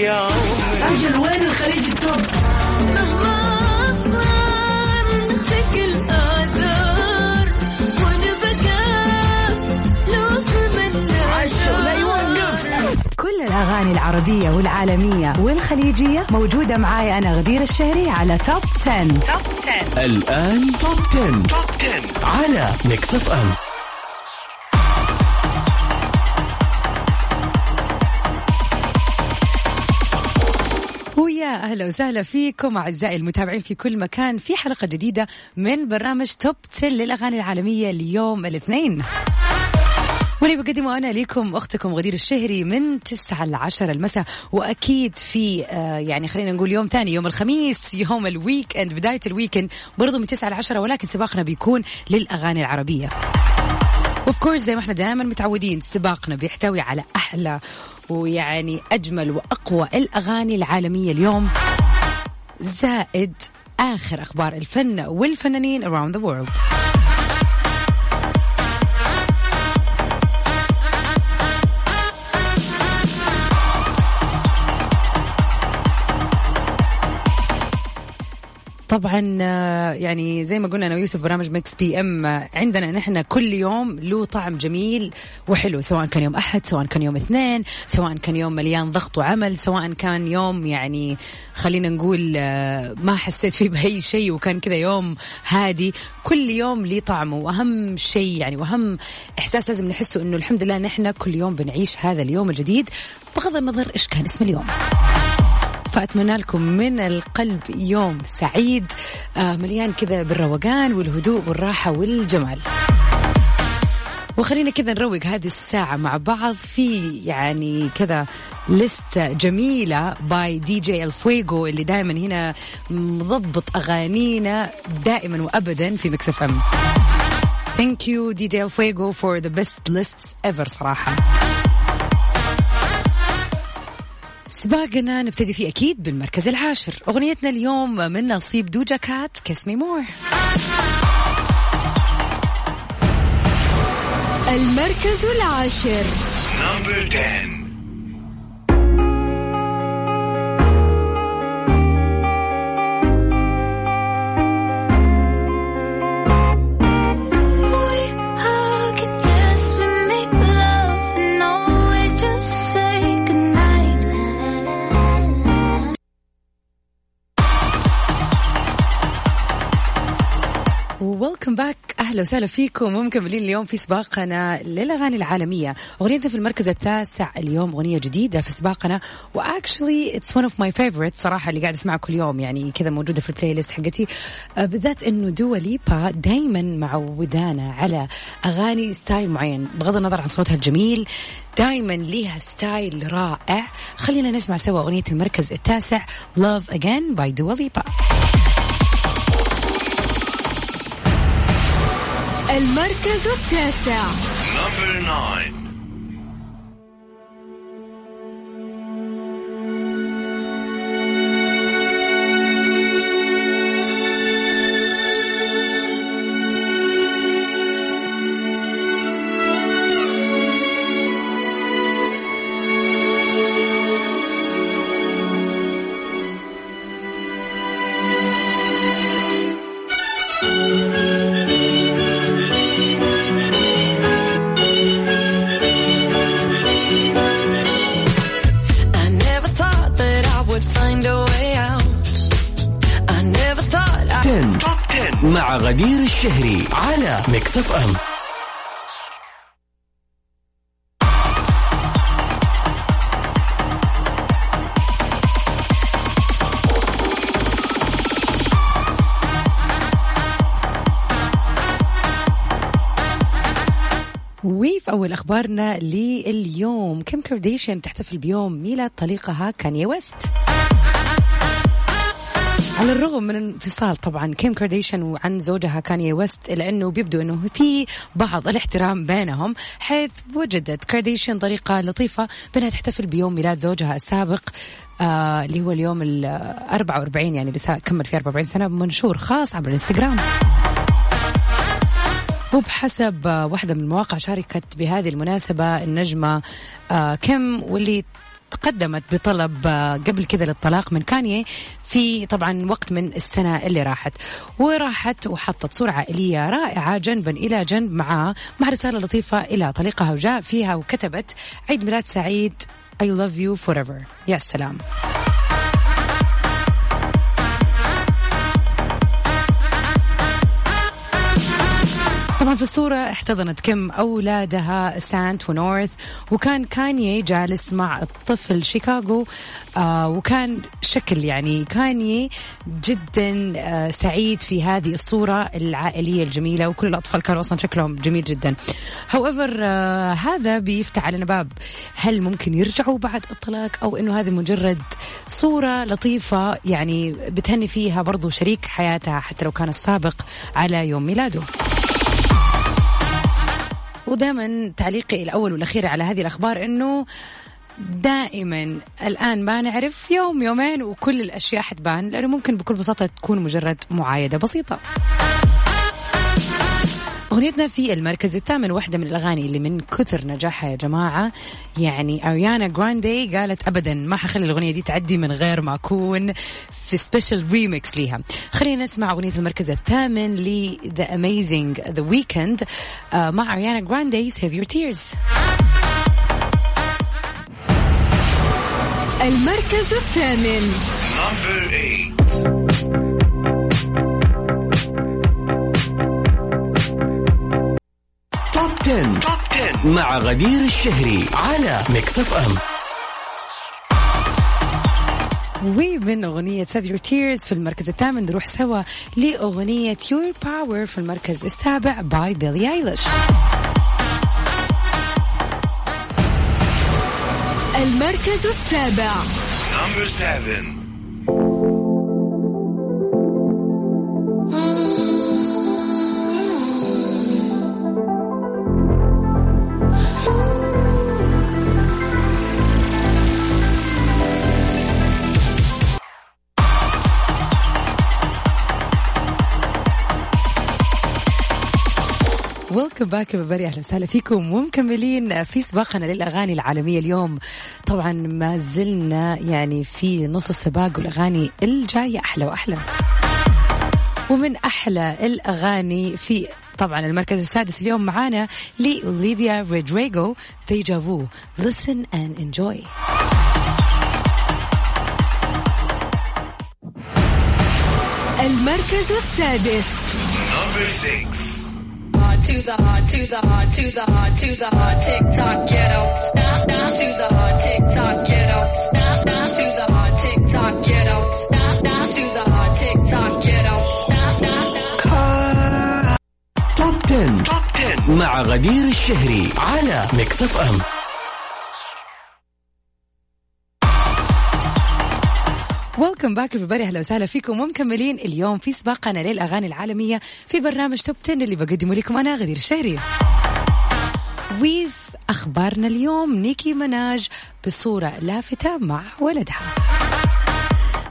يا عمري أجل وين الخليج التوب مهما نوصل من عشا ولا يوقف كل الأغاني العربية والعالمية والخليجية موجودة معاي أنا غدير الشهري على توب 10. توب 10 الآن توب 10. توب 10 على ميكس اف ام أهلا وسهلا فيكم أعزائي المتابعين في كل مكان في حلقة جديدة من برنامج Top 10 للأغاني العالمية ليوم الاثنين. واللي بقدمه أنا لكم أختكم غدير الشهري من 9 ل 10 المساء. وأكيد في آه يعني خلينا نقول يوم ثاني يوم الخميس يوم ال weekend بداية ال weekend برضو من 9 ل 10 ولكن سباقنا بيكون للأغاني العربية. of course زي ما إحنا دائما متعودين سباقنا بيحتوي على أحلى ويعني أجمل وأقوى الأغاني العالمية اليوم. زائد آخر أخبار الفن والفنانين around the world. طبعا آه، يعني زي ما قلنا أنا ويوسف برنامج Mix PM آه، عندنا نحن كل يوم له طعم جميل وحلو سواء كان يوم أحد سواء كان يوم اثنين سواء كان يوم مليان ضغط وعمل سواء كان يوم يعني خلينا نقول آه، ما حسيت فيه بأي شيء وكان كذا يوم هادي. كل يوم ليه طعمه وأهم شيء يعني وأهم إحساس لازم نحسه إنه الحمد لله نحن كل يوم بنعيش هذا اليوم الجديد. بغض النظر إيش كان اسم اليوم. فأتمنى لكم من القلب يوم سعيد آه، مليان كذا بالروقان والهدوء والراحة والجمال. وخلينا كذا نروق هذه الساعة مع بعض. في يعني كذا list جميلة by DJ Fuego اللي دائما هنا مضبط أغانينا دائما وأبدا في Mix FM. Thank you DJ Fuego for the best lists ever صراحة. سباقنا نبتدي فيه أكيد بالمركز العاشر. أغنيتنا اليوم من نصيب Doja Cat Kiss Me More المركز العاشر. نمبر 10 welcome back. أهلا وسهلا فيكم. ومكملين اليوم في سباقنا للأغاني العالمية. أغنيتنا في المركز التاسع اليوم أغنية جديدة في سباقنا. و actually it's one of my favorite صراحة اللي قاعد اسمعها كل يوم. يعني كذا موجودة في ال playlist حقتي. آه، بالذات إنه دوا ليبا دائما معودانا على أغاني style معين. بغض النظر عن صوتها الجميل دائما ليها style رائع. خلينا نسمع سوا أغنية المركز التاسع Love Again by Dua Lipa. المركز التاسع. 10 Top 10 مع غدير الشهري على Mix FM وفي أول أخبارنا لليوم. كيم كارديشيان تحتفل بيوم ميلاد طليقها كاني ويست. على الرغم من انفصال طبعا كيم كارديشيان وعن زوجها كاني ويست الا انه بيبدو إنه في بعض الاحترام بينهم حيث وجدت كارديشيان طريقة لطيفة بأنها تحتفل بيوم ميلاد زوجها السابق آه اللي هو اليوم ال 44 يعني لسه كمل في 44 سنة بمنشور خاص عبر الإنستغرام. وبحسب واحدة من المواقع شاركت بهذه المناسبة النجمة آه، كيم واللي تقدمت بطلب آه، قبل كذا للطلاق من كانيي في طبعا وقت من السنة اللي راحت. وراحت وحطت صورة عائلية رائعة جنبا إلى جنب معاه مع رسالة لطيفة إلى طليقها وجاء فيها وكتبت عيد ميلاد سعيد I love you forever. يا سلام. طبعا في الصورة احتضنت كم أولادها سانت ونورث وكان كانيي جالس مع الطفل شيكاغو آه وكان شكل يعني كانيي جدا آه سعيد في هذه الصورة العائلية الجميلة وكل الأطفال كانوا أصلا شكلهم جميل جدا. However آه هذا بيفتح علينا باب هل ممكن يرجعوا بعد الطلاق أو أنه هذه مجرد صورة لطيفة يعني بتهني فيها برضو شريك حياتها حتى لو كان السابق على يوم ميلاده؟ ودائما تعليقي الأول والأخير على هذه الأخبار إنه دائما الآن ما نعرف يوم يومين وكل الأشياء حتبان لأنه ممكن بكل بساطة تكون مجرد معايدة بسيطة. أغنيتنا في المركز الثامن واحدة من الأغاني اللي من كثر نجاحها يا جماعة. يعني أريانا جراندي قالت أبدا ما حخلي الأغنية دي تعدي من غير ما أكون في special remix ليها. خلينا نسمع أغنية المركز الثامن ل The Amazing The Weeknd آه، مع أريانا جراندي Save Your Tears. المركز الثامن. Number eight. 10. Top 10 مع غدير الشهري على Mix FM ومن أغنية Save Your Tears في المركز الثامن نروح سوا لأغنية Your Power في المركز السابع باي بيلي ايليش المركز السابع Number 7. welcome back بري أهلا وسهلا فيكم ومكملين في سباقنا للأغاني العالمية اليوم. طبعا ما زلنا يعني في نص السباق والأغاني الجاية. أحلى واحلى ومن أحلى الأغاني في طبعا المركز السادس اليوم معانا لأوليفيا رودريغو Deja Vu. Listen and enjoy. المركز السادس. Number 6. Hard to the hard to the hard to the hard to the hard tick tock ghetto stop stop to the hard tick tock ghetto stop stop to the hard tick tock ghetto stop stop to the hard tick tock ghetto stop stop stop توب 10. توب 10 مع غدير الشهري على ميكس اف ام ويلكم باك everybody أهلا وسهلا فيكم ومكملين اليوم في سباقنا للأغاني العالمية في برنامج توب 10 اللي بقدمه لكم أنا غدير الشهري. وفي أخبارنا اليوم نيكي مناج بصورة لافته مع ولدها.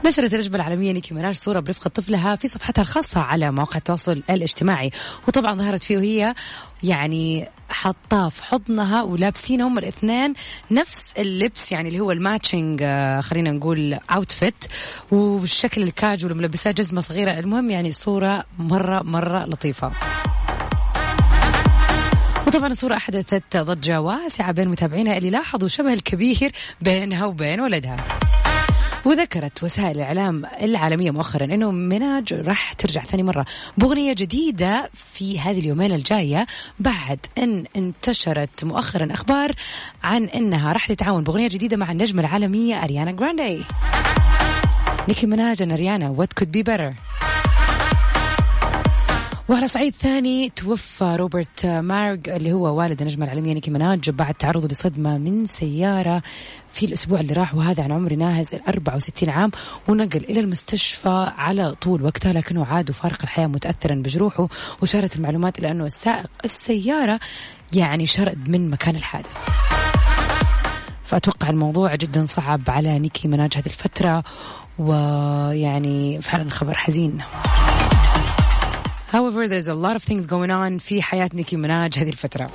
نشرت النجمة العالمية نيكي مناج صورة برفقة طفلها في صفحتها الخاصة على مواقع التواصل الاجتماعي وطبعا ظهرت فيه وهي يعني حطاه في حضنها ولابسين هم الاثنين نفس اللبس يعني اللي هو ال matching آه، خلينا نقول outfit والشكل الكاجوال وملبساه جزمة صغيرة. المهم يعني صورة مرة مرة لطيفة. وطبعا الصورة أحدثت ضجة واسعة بين متابعينها اللي لاحظوا شبه الكبير بينها وبين ولدها. وذكرت وسائل الإعلام العالمية مؤخرا أنه مناج راح ترجع ثاني مرة بأغنية جديدة في هذه اليومين الجاية بعد أن انتشرت مؤخرا أخبار عن أنها راح تتعاون بأغنية جديدة مع النجمة العالمية أريانا جراندي نيكي مناج أريانا what could be better وعلى صعيد ثاني توفى روبرت مارغ اللي هو والد النجمة العالمية نيكي مناج بعد تعرضه لصدمة من سيارة في الأسبوع اللي راح وهذا عن عمر ناهز ال 64 عام ونقل إلى المستشفى على طول. وقتها لكنه عاد وفارق الحياة متأثرا بجروحه وشارت المعلومات إلى أنه السائق السيارة يعني شرد من مكان الحادث. فأتوقع الموضوع جدا صعب على نيكي مناج هذه الفترة ويعني فعلا خبر حزين. However there's a lot of things going on في حياة نيكي مناج هذه الفترة.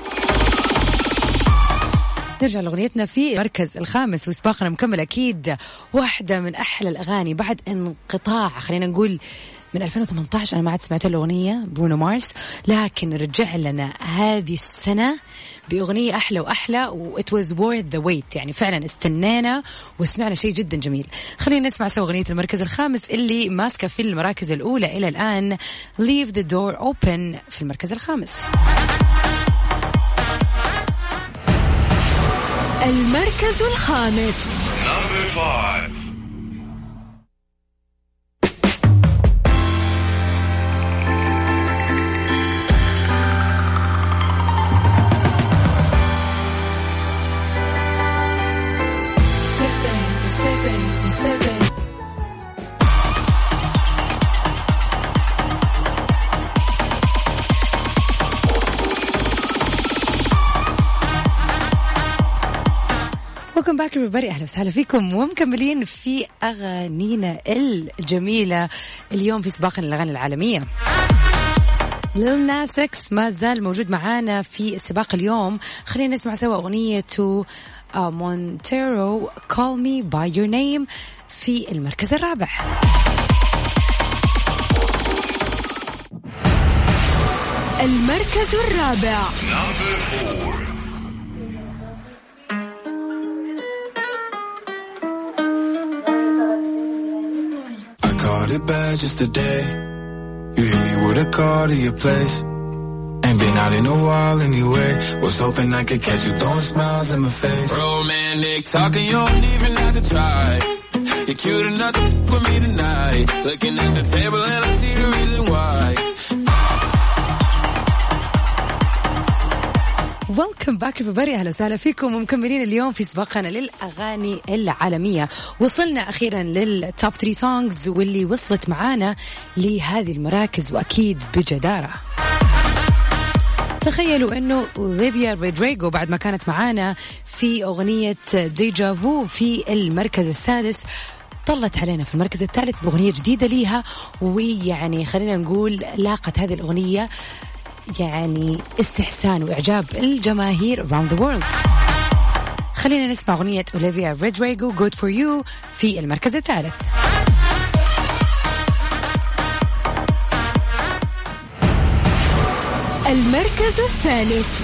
نرجع لأغنيتنا في المركز الخامس وسباقنا مكمل أكيد. واحدة من أحلى الأغاني بعد انقطاع خلينا نقول من 2018 أنا ما عاد سمعت الأغنية برونو مارس. لكن رجع لنا هذه السنة بأغنية أحلى وأحلى و it was worth the wait. يعني فعلا استنينا وسمعنا شيء جدا جميل. خلينا نسمع سوا أغنية المركز الخامس اللي ماسكة في المراكز الأولى إلى الآن. Leave the door open في المركز الخامس. المركز الخامس. Back everybody أهلا وسهلا فيكم ومكملين في أغانينا الجميلة اليوم في سباقنا الأغاني العالمية. Lil Nas X ما زال موجود معانا في السباق اليوم. خلينا نسمع سوا أغنية Montero Call Me By Your Name في المركز الرابع. المركز الرابع. It bad just today. You hit me with a call to your place. Ain't been out in a while anyway. Was hoping I could catch you throwing smiles in my face. Romantic talking, you don't even have to try. You're cute enough to with me tonight. Looking at the table and I see ويلكم باك everybody. أهلا وسهلا فيكم. ومكملين اليوم في سباقنا للأغاني العالمية. وصلنا أخيرا لل top 3 songs واللي وصلت معانا لهذه المراكز وأكيد بجدارة. تخيلوا إنه أوليفيا رودريجو بعد ما كانت معانا في أغنية deja vu في المركز السادس. طلت علينا في المركز الثالث بأغنية جديدة ليها. ويعني خلينا نقول لاقت هذه الأغنية يعني استحسان وإعجاب الجماهير around the world. خلينا نسمع أغنية اوليفيا رودريجو جود فور يو في المركز الثالث. المركز الثالث.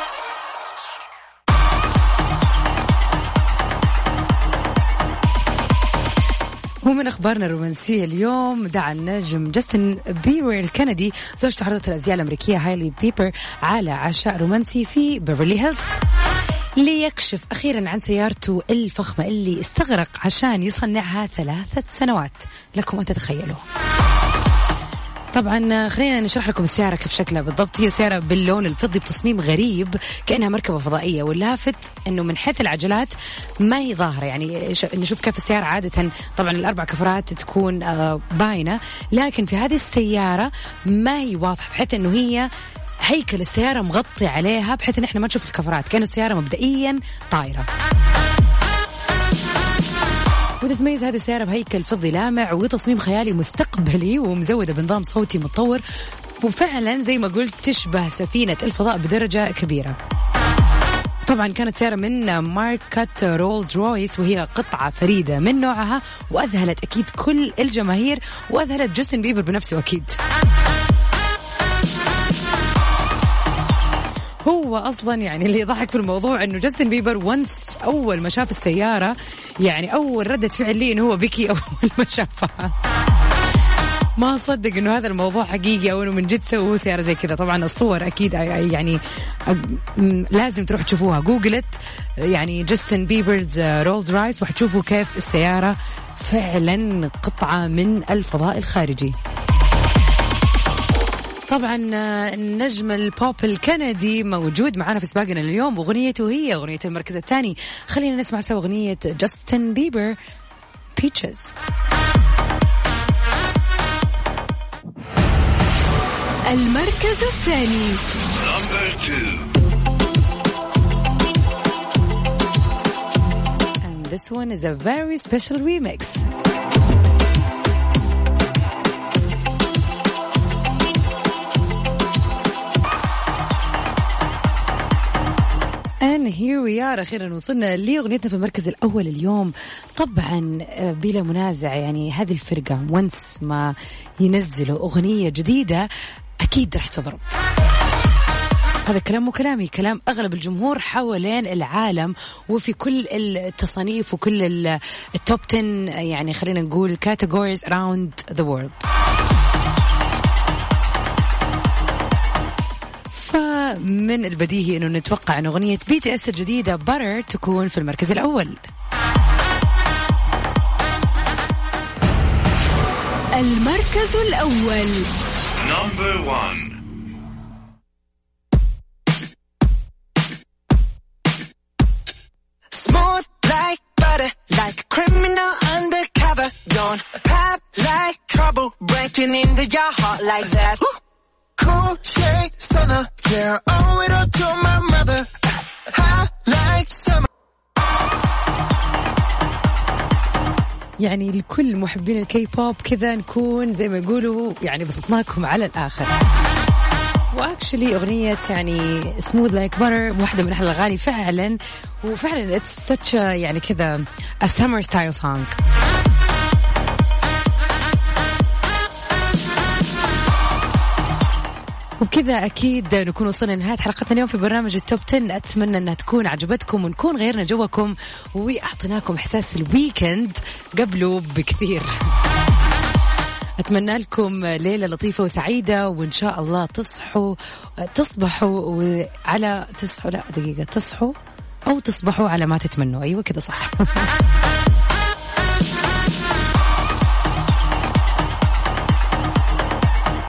ومن أخبارنا الرومانسية اليوم دعا النجم جاستن بيبر الكندي زوجته عارضة الأزياء الأمريكية هايلي بيبر على عشاء رومانسي في بيفرلي هيلز. ليكشف أخيرا عن سيارته الفخمة اللي استغرق عشان يصنعها ثلاثة سنوات. لكم أن تتخيلوا. طبعا خلينا نشرح لكم السيارة كيف شكلها بالضبط. هي سيارة باللون الفضي بتصميم غريب كأنها مركبة فضائية واللافت أنه من حيث العجلات ما هي ظاهرة. يعني نشوف كيف السيارة عادة طبعا الأربع كفرات تكون آه، باينة لكن في هذه السيارة ما هي واضحة بحيث أنه هي هيكل السيارة مغطي عليها بحيث إن إحنا ما نشوف الكفرات كأنه السيارة مبدئيا طايرة. وتتميز هذه السيارة بهيكل فضي لامع وتصميم خيالي مستقبلي ومزودة بنظام صوتي متطور. وفعلا زي ما قلت تشبه سفينة الفضاء بدرجة كبيرة. طبعا كانت سيارة من ماركة رولز رويس وهي قطعة فريدة من نوعها وأذهلت أكيد كل الجماهير وأذهلت جاستن بيبر بنفسه أكيد. هو أصلا يعني اللي يضحك في الموضوع إنه جاستن بيبر once أول ما شاف السيارة يعني أول ردة فعل لي إنه هو بكي أول ما شافها. ما صدق إنه هذا الموضوع حقيقي أو إنه من جد سووا سيارة زي كذا. طبعا الصور أكيد يعني لازم تروح تشوفوها. Google it يعني Justin Bieber's Rolls-Royce وحتشوفوا كيف السيارة فعلا قطعة من الفضاء الخارجي. طبعا آه، النجم البوب الكندي موجود معنا في سباقنا اليوم اغنيته هي أغنية المركز الثاني. خلينا نسمع سوا أغنية جاستن بيبر Peaches المركز الثاني. And this one is a very special remix. And here we are أخيرا وصلنا لأغنيتنا في المركز الأول اليوم. طبعا آه، بلا منازع يعني هذه الفرقة وانس ما ينزلوا أغنية جديدة أكيد راح تضرب. هذا كلام مو كلامي كلام أغلب الجمهور حوالين العالم وفي كل التصانيف وكل ال- ال top 10 يعني خلينا نقول categories around the world. فمن البديهي انه نتوقع ان اغنيه بي تي اس الجديده Butter تكون في المركز الأول المركز الأول Number one. Smooth like butter, like a criminal undercover. Don't pop like trouble, breaking into your heart like that. Cool shade stunner, owe it all to my mother. يعني لكل محبين الكي بوب كذا نكون زي ما يقولوا يعني بسطناكم على الآخر و actually أغنية يعني smooth like butter واحدة من أحلى الأغاني فعلا وفعلا it's يعني كذا a summer style وبكذا أكيد نكون وصلنا لنهاية حلقتنا اليوم في برنامج ال Top 10 أتمنى أنها تكون عجبتكم ونكون غيرنا جوكم وأعطيناكم إحساس الويكند قبله بكثير. أتمنى لكم ليلة لطيفة وسعيدة وإن شاء الله تصحوا تصبحوا وعلى تصحوا لا دقيقة تصحوا أو تصبحوا على ما تتمنوا. أيوه كذا صح.